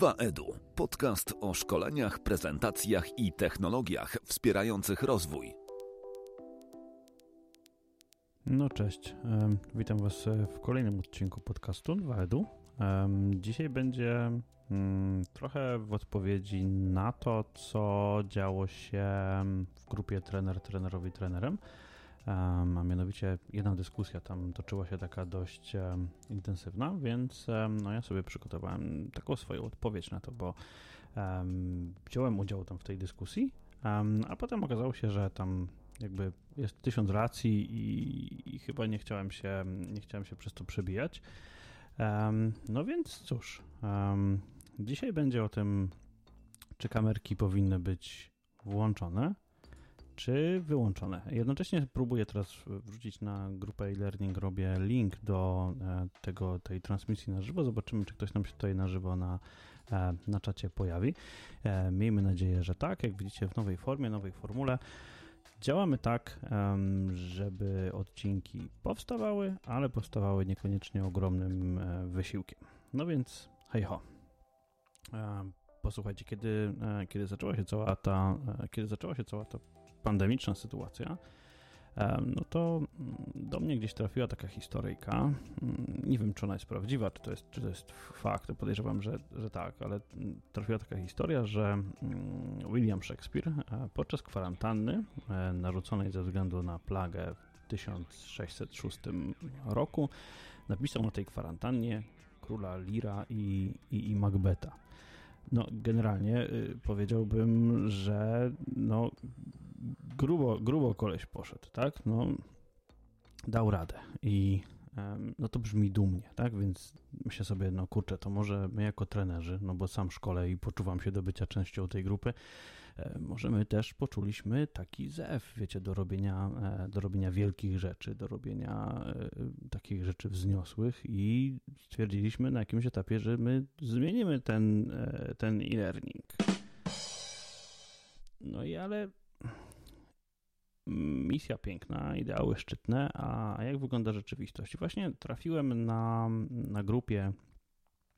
2EDU. Podcast o szkoleniach, prezentacjach i technologiach wspierających rozwój. No cześć, witam Was w kolejnym odcinku podcastu 2EDU. Dzisiaj będzie mm, trochę w odpowiedzi na to, co działo się w grupie trener trenerowi trenerem a mianowicie jedna dyskusja tam toczyła się taka dość intensywna, więc no ja sobie przygotowałem taką swoją odpowiedź na to, bo wziąłem udział tam w tej dyskusji, a potem okazało się, że tam jakby jest tysiąc racji i, i chyba nie chciałem się, nie chciałem się przez to przebijać. No więc cóż, dzisiaj będzie o tym, czy kamerki powinny być włączone czy wyłączone. Jednocześnie próbuję teraz wrzucić na grupę e-learning, robię link do e, tego, tej transmisji na żywo. Zobaczymy, czy ktoś nam się tutaj na żywo na, e, na czacie pojawi. E, miejmy nadzieję, że tak. Jak widzicie w nowej formie, nowej formule. Działamy tak, żeby odcinki powstawały, ale powstawały niekoniecznie ogromnym wysiłkiem. No więc hej ho. Posłuchajcie, kiedy, kiedy zaczęła się cała ta, kiedy zaczęła się cała ta pandemiczna sytuacja, no to mm, do mnie gdzieś trafiła taka historyjka. Mm, nie wiem, czy ona jest prawdziwa, czy to jest, czy to jest fakt. Podejrzewam, że, że tak, ale mm, trafiła taka historia, że William Shakespeare e, podczas kwarantanny e, narzuconej ze względu na plagę w 1606 roku napisał na tej kwarantannie króla Lira i, i, i Macbeta. No, generalnie y, powiedziałbym, że no, grubo, grubo koleś poszedł, tak? No, dał radę i no to brzmi dumnie, tak? Więc myślę sobie, no kurczę, to może my jako trenerzy, no bo sam szkole i poczuwam się do bycia częścią tej grupy, e, może my też poczuliśmy taki zew, wiecie, do robienia, e, do robienia wielkich rzeczy, do robienia e, takich rzeczy wzniosłych i stwierdziliśmy na jakimś etapie, że my zmienimy ten, ten e-learning. No i ale misja piękna, ideały szczytne, a jak wygląda rzeczywistość? Właśnie trafiłem na, na grupie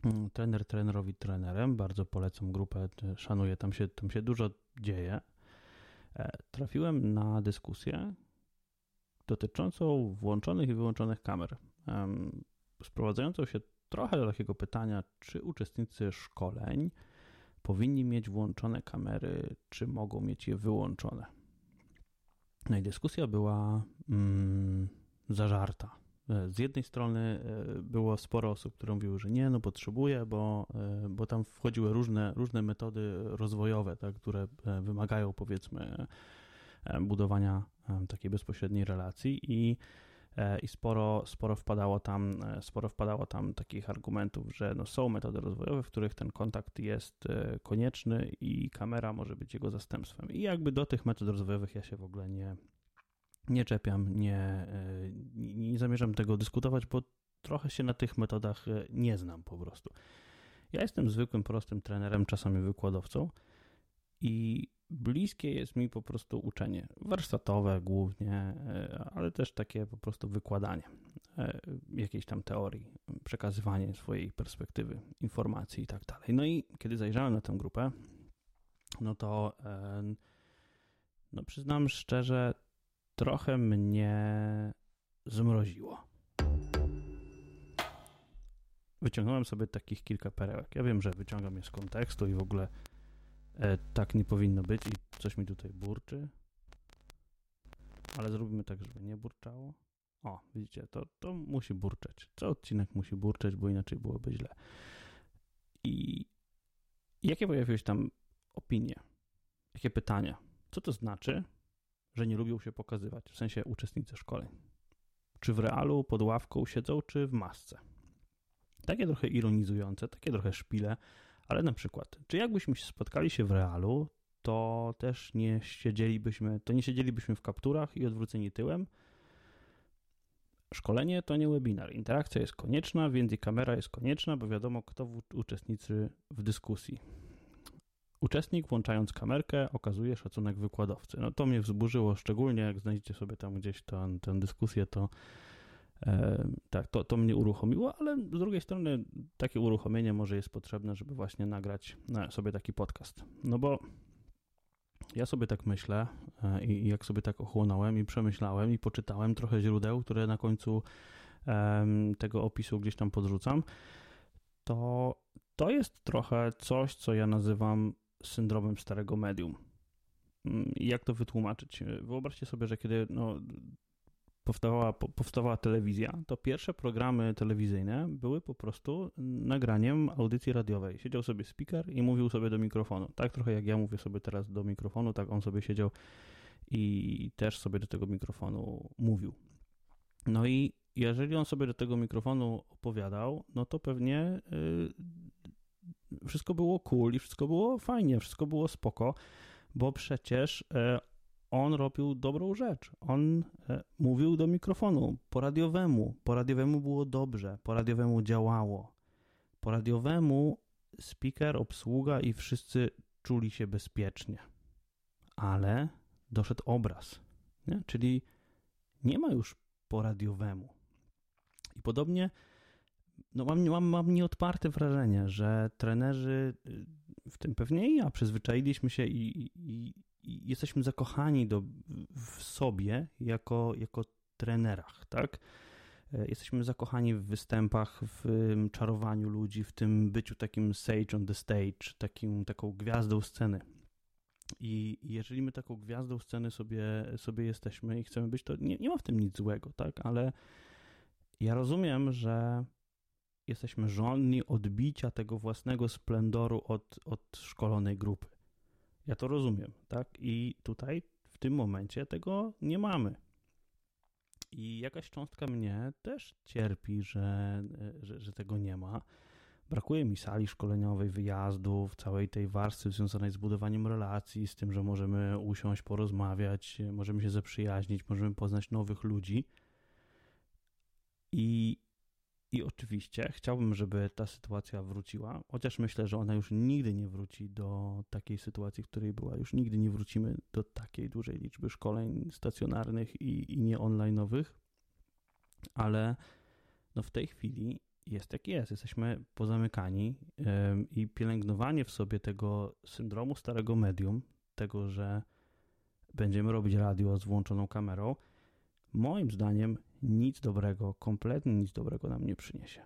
mm, trener trenerowi trenerem, bardzo polecam grupę, szanuję, tam się, tam się dużo dzieje. E, trafiłem na dyskusję dotyczącą włączonych i wyłączonych kamer, sprowadzającą się trochę do takiego pytania, czy uczestnicy szkoleń powinni mieć włączone kamery, czy mogą mieć je wyłączone. No i dyskusja była mm, zażarta. E, z jednej strony e, było sporo osób, które mówiły, że nie, no potrzebuję, bo, e, bo tam wchodziły różne, różne metody rozwojowe, tak, które wymagają powiedzmy budowania takiej bezpośredniej relacji i i sporo, sporo, wpadało tam, e, sporo wpadało tam takich argumentów, że no są metody rozwojowe, w których ten kontakt jest e, konieczny i kamera może być jego zastępstwem. I jakby do tych metod rozwojowych ja się w ogóle nie, nie czepiam, nie, nie zamierzam tego dyskutować, bo trochę się na tych metodach nie znam po prostu. Ja jestem zwykłym, prostym trenerem, czasami wykładowcą i bliskie jest mi po prostu uczenie. Warsztatowe głównie, e, ale też takie po prostu wykładanie e, jakiejś tam teorii, przekazywanie swojej perspektywy, informacji i tak dalej. No i kiedy zajrzałem na tę grupę, no to e, no przyznam szczerze, trochę mnie zmroziło. Wyciągnąłem sobie takich kilka perełek. Ja wiem, że wyciągam je z kontekstu i w ogóle E, tak nie powinno być i coś mi tutaj burczy. Ale zrobimy tak, żeby nie burczało. O, widzicie, to, to musi burczeć. Co odcinek musi burczeć, bo inaczej byłoby źle. I jakie pojawiły się tam opinie? Jakie pytania? Co to znaczy, że nie lubią się pokazywać? W sensie uczestnicy szkoleń. Czy w realu pod ławką siedzą, czy w masce? Takie trochę ironizujące, takie trochę szpile, ale na przykład, czy jakbyśmy spotkali się w realu, to też nie siedzielibyśmy, to nie siedzielibyśmy w kapturach i odwróceni tyłem. Szkolenie to nie webinar. Interakcja jest konieczna, więc i kamera jest konieczna, bo wiadomo, kto uczestniczy w dyskusji. Uczestnik, włączając kamerkę, okazuje szacunek wykładowcy. No to mnie wzburzyło, szczególnie jak znajdziecie sobie tam gdzieś tę, tę dyskusję, to tak, to, to mnie uruchomiło, ale z drugiej strony takie uruchomienie może jest potrzebne, żeby właśnie nagrać sobie taki podcast. No bo ja sobie tak myślę e, i jak sobie tak ochłonąłem i przemyślałem i poczytałem trochę źródeł, które na końcu tego opisu gdzieś tam podrzucam, to to jest trochę coś, co ja nazywam syndromem starego medium. Mm, jak to wytłumaczyć? Wyobraźcie sobie, że kiedy no, powstawała, powstawała telewizja, to pierwsze programy telewizyjne były po prostu nagraniem audycji radiowej. Siedział sobie speaker i mówił sobie do mikrofonu. Tak trochę jak ja mówię sobie teraz do mikrofonu, tak on sobie siedział i też sobie do tego mikrofonu mówił. No i jeżeli on sobie do tego mikrofonu opowiadał, no to pewnie yy, wszystko było cool i wszystko było fajnie, wszystko było spoko, bo przecież yy, on robił dobrą rzecz. On e, mówił do mikrofonu po radiowemu. Po radiowemu było dobrze, po radiowemu działało. Po radiowemu speaker, obsługa i wszyscy czuli się bezpiecznie. Ale doszedł obraz, nie? czyli nie ma już po radiowemu. I podobnie no mam, mam, mam nieodparte wrażenie, że trenerzy, w tym pewnie i ja, przyzwyczailiśmy się i, i, jesteśmy zakochani do, w sobie jako, jako trenerach, tak? E, jesteśmy zakochani w występach, w czarowaniu ludzi, w tym byciu takim sage on the stage, takim, taką gwiazdą sceny. I jeżeli my taką gwiazdą sceny sobie, sobie jesteśmy i chcemy być, to nie, nie ma w tym nic złego, tak? Ale ja rozumiem, że jesteśmy żądni odbicia tego własnego splendoru od, od szkolonej grupy. Ja to rozumiem, tak? I tutaj w tym momencie tego nie mamy. I jakaś cząstka mnie też cierpi, że, że, że tego nie ma. Brakuje mi sali szkoleniowej, wyjazdów, całej tej warstwy związanej z budowaniem relacji, z tym, że możemy usiąść, porozmawiać, możemy się zaprzyjaźnić, możemy poznać nowych ludzi. I i oczywiście chciałbym, żeby ta sytuacja wróciła, chociaż myślę, że ona już nigdy nie wróci do takiej sytuacji, w której była. Już nigdy nie wrócimy do takiej dużej liczby szkoleń stacjonarnych i, i nie online'owych, ale no w tej chwili jest jak jest. Jesteśmy pozamykani i pielęgnowanie w sobie tego syndromu starego medium, tego, że będziemy robić radio z włączoną kamerą, moim zdaniem nic dobrego, kompletnie nic dobrego nam nie przyniesie.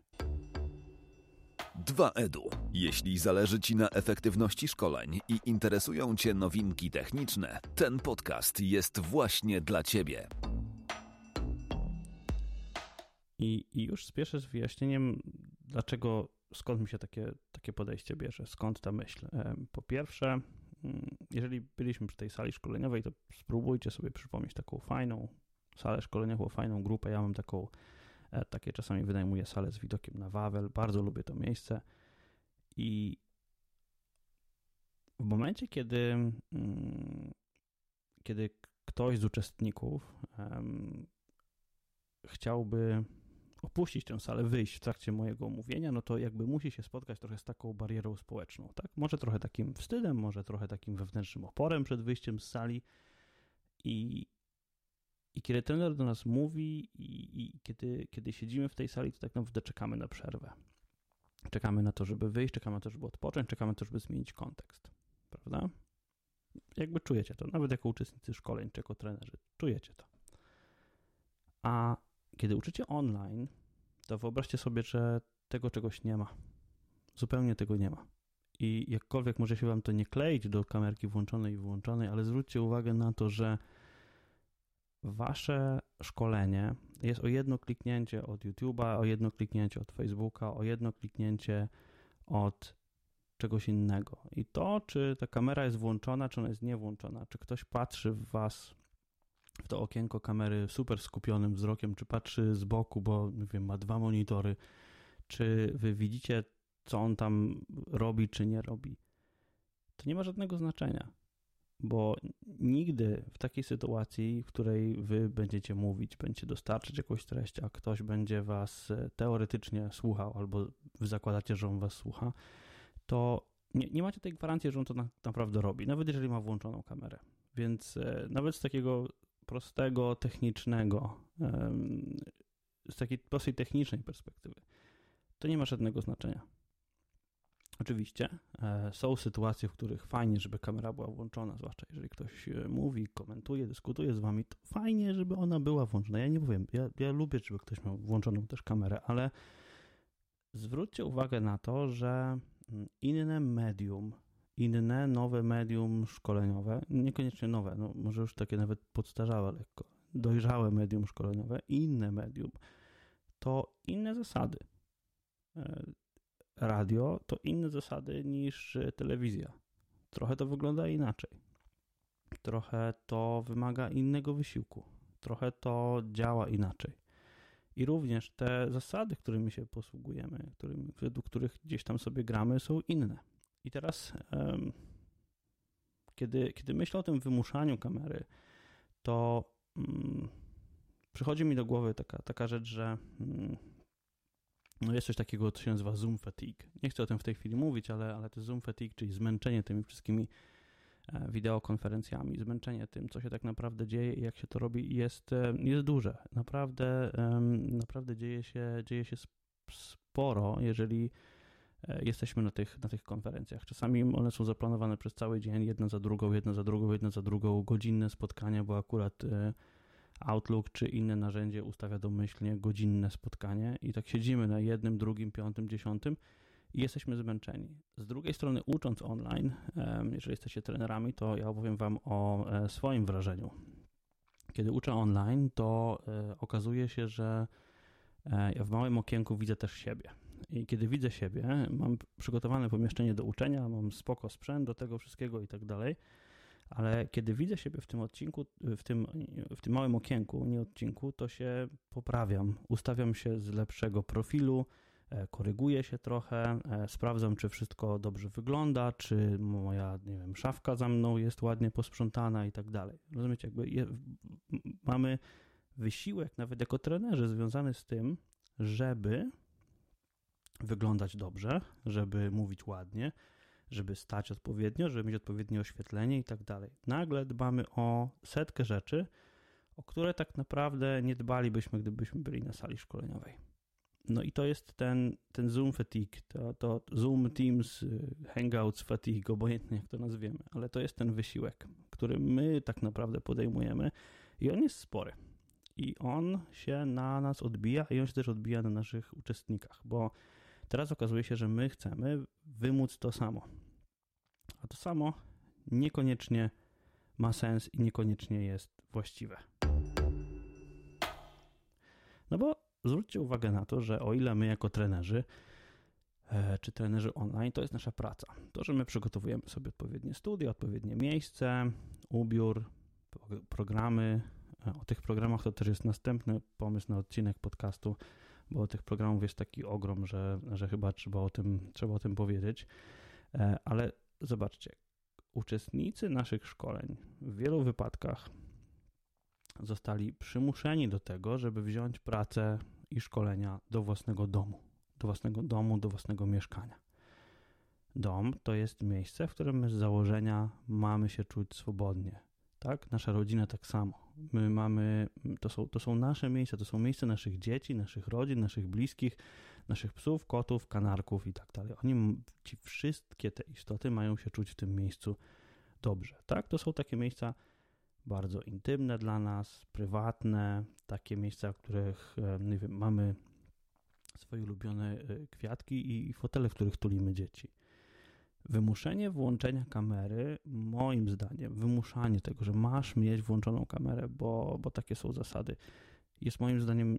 2EDU. Jeśli zależy Ci na efektywności szkoleń i interesują Cię nowinki techniczne, ten podcast jest właśnie dla Ciebie. I, I, już spieszę z wyjaśnieniem, dlaczego, skąd mi się takie, takie podejście bierze, skąd ta myśl. Po pierwsze, mm, jeżeli byliśmy przy tej sali szkoleniowej, to spróbujcie sobie przypomnieć taką fajną, salę szkoleniową, fajną grupę. Ja mam taką, e, takie czasami wynajmuję salę z widokiem na Wawel. Bardzo lubię to miejsce. I w momencie, kiedy, mm, kiedy ktoś z uczestników um, chciałby opuścić tę salę, wyjść w trakcie mojego omówienia, no to jakby musi się spotkać trochę z taką barierą społeczną, tak? Może trochę takim wstydem, może trochę takim wewnętrznym oporem przed wyjściem z sali i i kiedy trener do nas mówi i, i, kiedy, kiedy siedzimy w tej sali, to tak naprawdę czekamy na przerwę. Czekamy na to, żeby wyjść, czekamy na to, żeby odpocząć, czekamy na to, żeby zmienić kontekst. Prawda? Jakby czujecie to, nawet jako uczestnicy szkoleń czy jako trenerzy, czujecie to. A kiedy uczycie online, to wyobraźcie sobie, że tego czegoś nie ma. Zupełnie tego nie ma. I jakkolwiek może się wam to nie kleić do kamerki włączonej i wyłączonej, ale zwróćcie uwagę na to, że wasze szkolenie jest o jedno kliknięcie od YouTube'a, o jedno kliknięcie od Facebooka, o jedno kliknięcie od czegoś innego. I to, czy ta kamera jest włączona, czy ona jest niewłączona, czy ktoś patrzy w was w to okienko kamery super skupionym wzrokiem, czy patrzy z boku, bo wiem, ma dwa monitory, czy wy widzicie, co on tam robi, czy nie robi, to nie ma żadnego znaczenia bo nigdy w takiej sytuacji, w której wy będziecie mówić, będziecie dostarczyć jakąś treść, a ktoś będzie was e, teoretycznie słuchał, albo zakładacie, że on was słucha, to nie, nie macie tej gwarancji, że on to na, naprawdę robi, nawet jeżeli ma włączoną kamerę. Więc e, nawet z takiego prostego, technicznego z takiej prostej technicznej perspektywy, to nie ma żadnego znaczenia. Oczywiście e, są sytuacje, w których fajnie, żeby kamera była włączona, zwłaszcza jeżeli ktoś e, mówi, komentuje, dyskutuje z wami, to fajnie, żeby ona była włączona. Ja nie powiem, ja, ja lubię, żeby ktoś miał włączoną też kamerę, ale zwróćcie uwagę na to, że mm, inne medium, inne nowe medium szkoleniowe, niekoniecznie nowe, no może już takie nawet podstarzałe lekko, dojrzałe medium szkoleniowe, inne medium, to inne zasady e, radio to inne zasady niż telewizja. Trochę to wygląda inaczej. Trochę to wymaga innego wysiłku. Trochę to działa inaczej. I również te zasady, którymi się posługujemy, którymi, według których gdzieś tam sobie gramy, są inne. I teraz, kiedy, kiedy myślę o tym wymuszaniu kamery, to um, przychodzi mi do głowy taka, taka rzecz, że um, no jest coś takiego, co się nazywa Zoom fatigue. Nie chcę o tym w tej chwili mówić, ale, ale to Zoom fatigue, czyli zmęczenie tymi wszystkimi e, wideokonferencjami, zmęczenie tym, co się tak naprawdę dzieje i jak się to robi, jest, e, jest duże. Naprawdę, naprawdę dzieje się, dzieje się sporo, jeżeli e, jesteśmy na tych, na tych konferencjach. Czasami one są zaplanowane przez cały dzień, jedna za drugą, jedna za drugą, jedna za drugą, godzinne spotkania, bo akurat Outlook czy inne narzędzie ustawia domyślnie godzinne spotkanie i tak siedzimy na jednym, drugim, piątym, dziesiątym i jesteśmy zmęczeni. Z drugiej strony, ucząc online, jeżeli jesteście trenerami, to ja opowiem Wam o e, swoim wrażeniu. Kiedy uczę online, to e, okazuje się, że e, ja w małym okienku widzę też siebie. I kiedy widzę siebie, mam przygotowane pomieszczenie do uczenia, mam spoko sprzęt do tego wszystkiego i tak dalej ale kiedy widzę siebie w tym odcinku, w tym, w tym małym okienku, nie odcinku, to się poprawiam, ustawiam się z lepszego profilu, e, koryguję się trochę, e, sprawdzam, czy wszystko dobrze wygląda, czy moja, nie wiem, szafka za mną jest ładnie posprzątana i tak dalej. Rozumiecie, jakby je, mamy wysiłek, nawet jako trenerzy, związany z tym, żeby wyglądać dobrze, żeby mówić ładnie, żeby stać odpowiednio, żeby mieć odpowiednie oświetlenie i tak dalej. Nagle dbamy o setkę rzeczy, o które tak naprawdę nie dbalibyśmy, gdybyśmy byli na sali szkoleniowej. No i to jest ten, ten Zoom fatigue, to, to Zoom, Teams, Hangouts fatigue, obojętnie jak to nazwiemy, ale to jest ten wysiłek, który my tak naprawdę podejmujemy i on jest spory. I on się na nas odbija i on się też odbija na naszych uczestnikach, bo Teraz okazuje się, że my chcemy wymóc to samo. A to samo niekoniecznie ma sens i niekoniecznie jest właściwe. No bo zwróćcie uwagę na to, że o ile my jako trenerzy, e, czy trenerzy online, to jest nasza praca. To, że my przygotowujemy sobie odpowiednie studia, odpowiednie miejsce, ubiór, programy. E, o tych programach to też jest następny pomysł na odcinek podcastu bo tych programów jest taki ogrom, że, że chyba trzeba o, tym, trzeba o tym powiedzieć. E, ale zobaczcie, uczestnicy naszych szkoleń w wielu wypadkach zostali przymuszeni do tego, żeby wziąć pracę i szkolenia do własnego domu, do własnego domu, do własnego mieszkania. Dom to jest miejsce, w którym z założenia mamy się czuć swobodnie. Tak? Nasza rodzina tak samo. My mamy, to są, to są nasze miejsca, to są miejsca naszych dzieci, naszych rodzin, naszych bliskich, naszych psów, kotów, kanarków i tak dalej. Oni, ci wszystkie te istoty mają się czuć w tym miejscu dobrze, tak? To są takie miejsca bardzo intymne dla nas, prywatne, takie miejsca, w których, e, nie wiem, mamy swoje ulubione e, kwiatki i fotele, w których tulimy dzieci. Wymuszenie włączenia kamery, moim zdaniem, wymuszanie tego, że masz mieć włączoną kamerę, bo, bo takie są zasady, jest moim zdaniem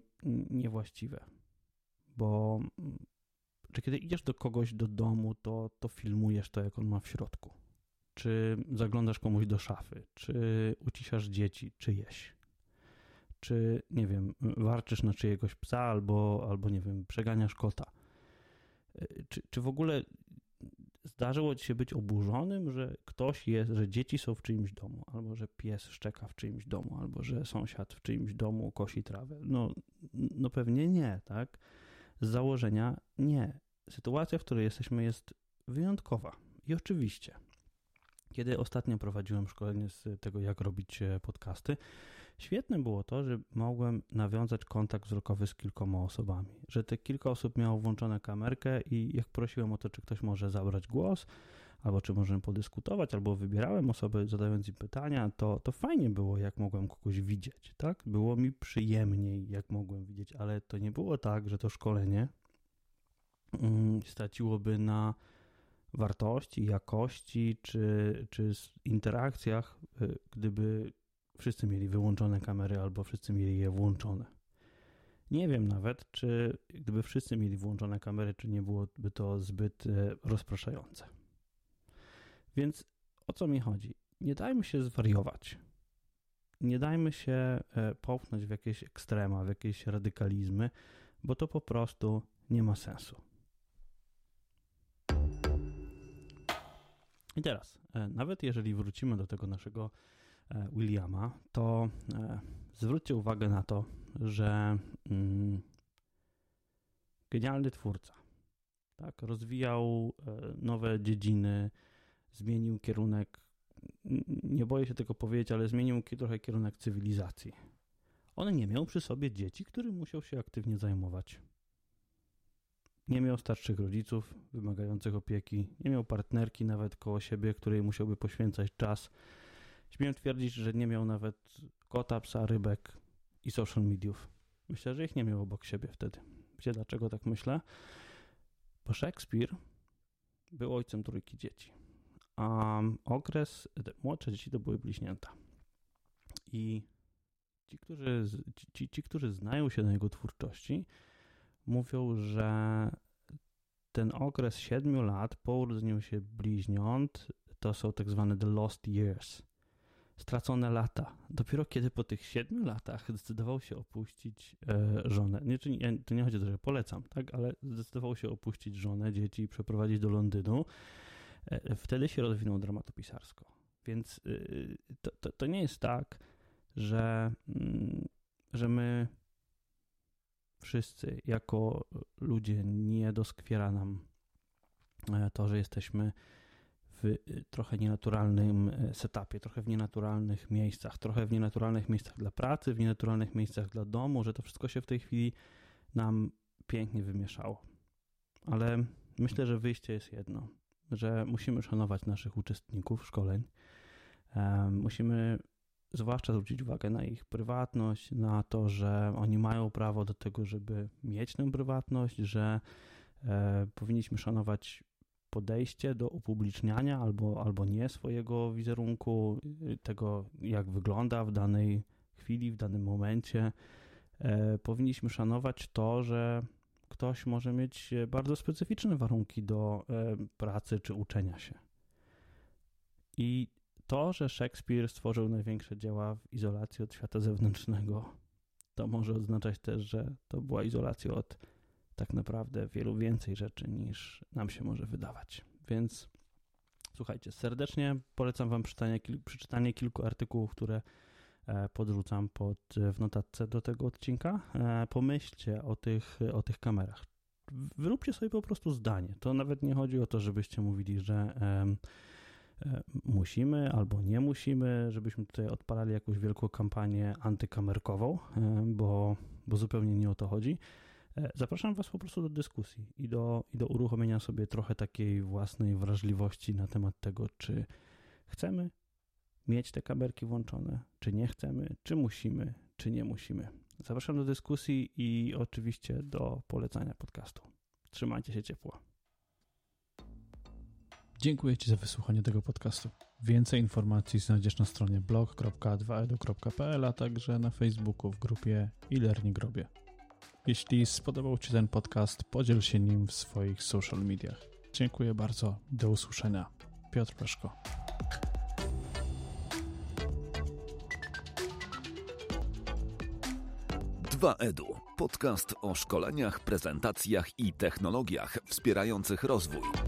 niewłaściwe. Bo czy kiedy idziesz do kogoś do domu, to, to filmujesz to, jak on ma w środku. Czy zaglądasz komuś do szafy, czy uciszasz dzieci czyjeś, czy nie wiem, warczysz na czyjegoś psa, albo, albo nie wiem, przeganiasz kota. Czy, czy w ogóle Zdarzyło ci się być oburzonym, że ktoś jest, że dzieci są w czyimś domu, albo że pies szczeka w czyimś domu, albo że sąsiad w czyimś domu kosi trawę? No, no pewnie nie, tak? Z założenia nie. Sytuacja, w której jesteśmy, jest wyjątkowa. I oczywiście, kiedy ostatnio prowadziłem szkolenie z tego, jak robić e, podcasty, Świetne było to, że mogłem nawiązać kontakt wzrokowy z kilkoma osobami, że te kilka osób miało włączone kamerkę i jak prosiłem o to, czy ktoś może zabrać głos, albo czy możemy podyskutować, albo wybierałem osoby zadając im pytania, to, to fajnie było, jak mogłem kogoś widzieć, tak? Było mi przyjemniej, jak mogłem widzieć, ale to nie było tak, że to szkolenie mm, straciłoby na wartości, jakości czy, czy interakcjach, y, gdyby wszyscy mieli wyłączone kamery albo wszyscy mieli je włączone. Nie wiem nawet, czy gdyby wszyscy mieli włączone kamery, czy nie byłoby to zbyt y, rozpraszające. Więc o co mi chodzi? Nie dajmy się zwariować. Nie dajmy się e, popchnąć w jakieś ekstrema, w jakieś radykalizmy, bo to po prostu nie ma sensu. I teraz, e, nawet jeżeli wrócimy do tego naszego e, Williama, to zwróćcie uwagę na to, że mm, genialny twórca tak, rozwijał nowe dziedziny, zmienił kierunek, nie boję się tego powiedzieć, ale zmienił trochę kierunek cywilizacji. On nie miał przy sobie dzieci, którym musiał się aktywnie zajmować. Nie miał starszych rodziców wymagających opieki, nie miał partnerki nawet koło siebie, której musiałby poświęcać czas. Śmiem twierdzić, że nie miał nawet kota, psa, rybek i social mediów. Myślę, że ich nie miał obok siebie wtedy. Wiecie dlaczego tak myślę? Bo Szekspir był ojcem trójki dzieci a okres, te młodsze dzieci to były bliźnięta. I ci którzy, ci, ci, którzy znają się na jego twórczości, mówią, że ten okres siedmiu lat po urodzeniu się bliźniąt to są tak zwane the lost years, stracone lata. Dopiero kiedy po tych siedmiu latach zdecydował się opuścić e, żonę. Nie, czy, nie, to nie chodzi o to, że polecam, tak, ale zdecydował się opuścić żonę, dzieci i przeprowadzić do Londynu E, wtedy się rozwinął dramatopisarsko. Więc y, to, to, to nie jest tak, że, mm, że my wszyscy jako ludzie nie doskwiera nam e, to, że jesteśmy w y, trochę nienaturalnym e, setupie, trochę w nienaturalnych miejscach, trochę w nienaturalnych miejscach dla pracy, w nienaturalnych miejscach dla domu, że to wszystko się w tej chwili nam pięknie wymieszało. Ale myślę, że wyjście jest jedno że musimy szanować naszych uczestników szkoleń. Musimy zwłaszcza zwrócić uwagę na ich prywatność, na to, że oni mają prawo do tego, żeby mieć tę prywatność, że e, powinniśmy szanować podejście do upubliczniania albo, albo nie swojego wizerunku, y, tego jak wygląda w danej chwili, w danym momencie. E, powinniśmy szanować to, że ktoś może mieć bardzo specyficzne warunki do e, pracy czy uczenia się. I to, że Szekspir stworzył największe dzieła w izolacji od świata zewnętrznego, to może oznaczać też, że to była izolacja od tak naprawdę wielu więcej rzeczy niż nam się może wydawać. Więc słuchajcie, serdecznie polecam Wam przeczytanie, przeczytanie kilku artykułów, które E, podrzucam pod, w notatce do tego odcinka. E, pomyślcie o tych, o tych kamerach. Wyróbcie sobie po prostu zdanie. To nawet nie chodzi o to, żebyście mówili, że e, musimy albo nie musimy, żebyśmy tutaj odpalali jakąś wielką kampanię antykamerkową, bo, bo zupełnie nie o to chodzi. Zapraszam Was po prostu do dyskusji i do, i do uruchomienia sobie trochę takiej własnej wrażliwości na temat tego, czy chcemy mieć te kamerki włączone, czy nie chcemy, czy musimy, czy nie musimy. Zapraszam do dyskusji i oczywiście do polecania podcastu. Trzymajcie się ciepło. Dziękuję Ci za wysłuchanie tego podcastu. Więcej informacji znajdziesz na stronie blog.2edu.pl, a także na Facebooku w grupie e-learning. Jeśli spodobał Ci ten podcast, podziel się nim w swoich social mediach. Dziękuję bardzo. Do usłyszenia. Piotr Peszko. 2EDU. Podcast o szkoleniach, prezentacjach i technologiach wspierających rozwój.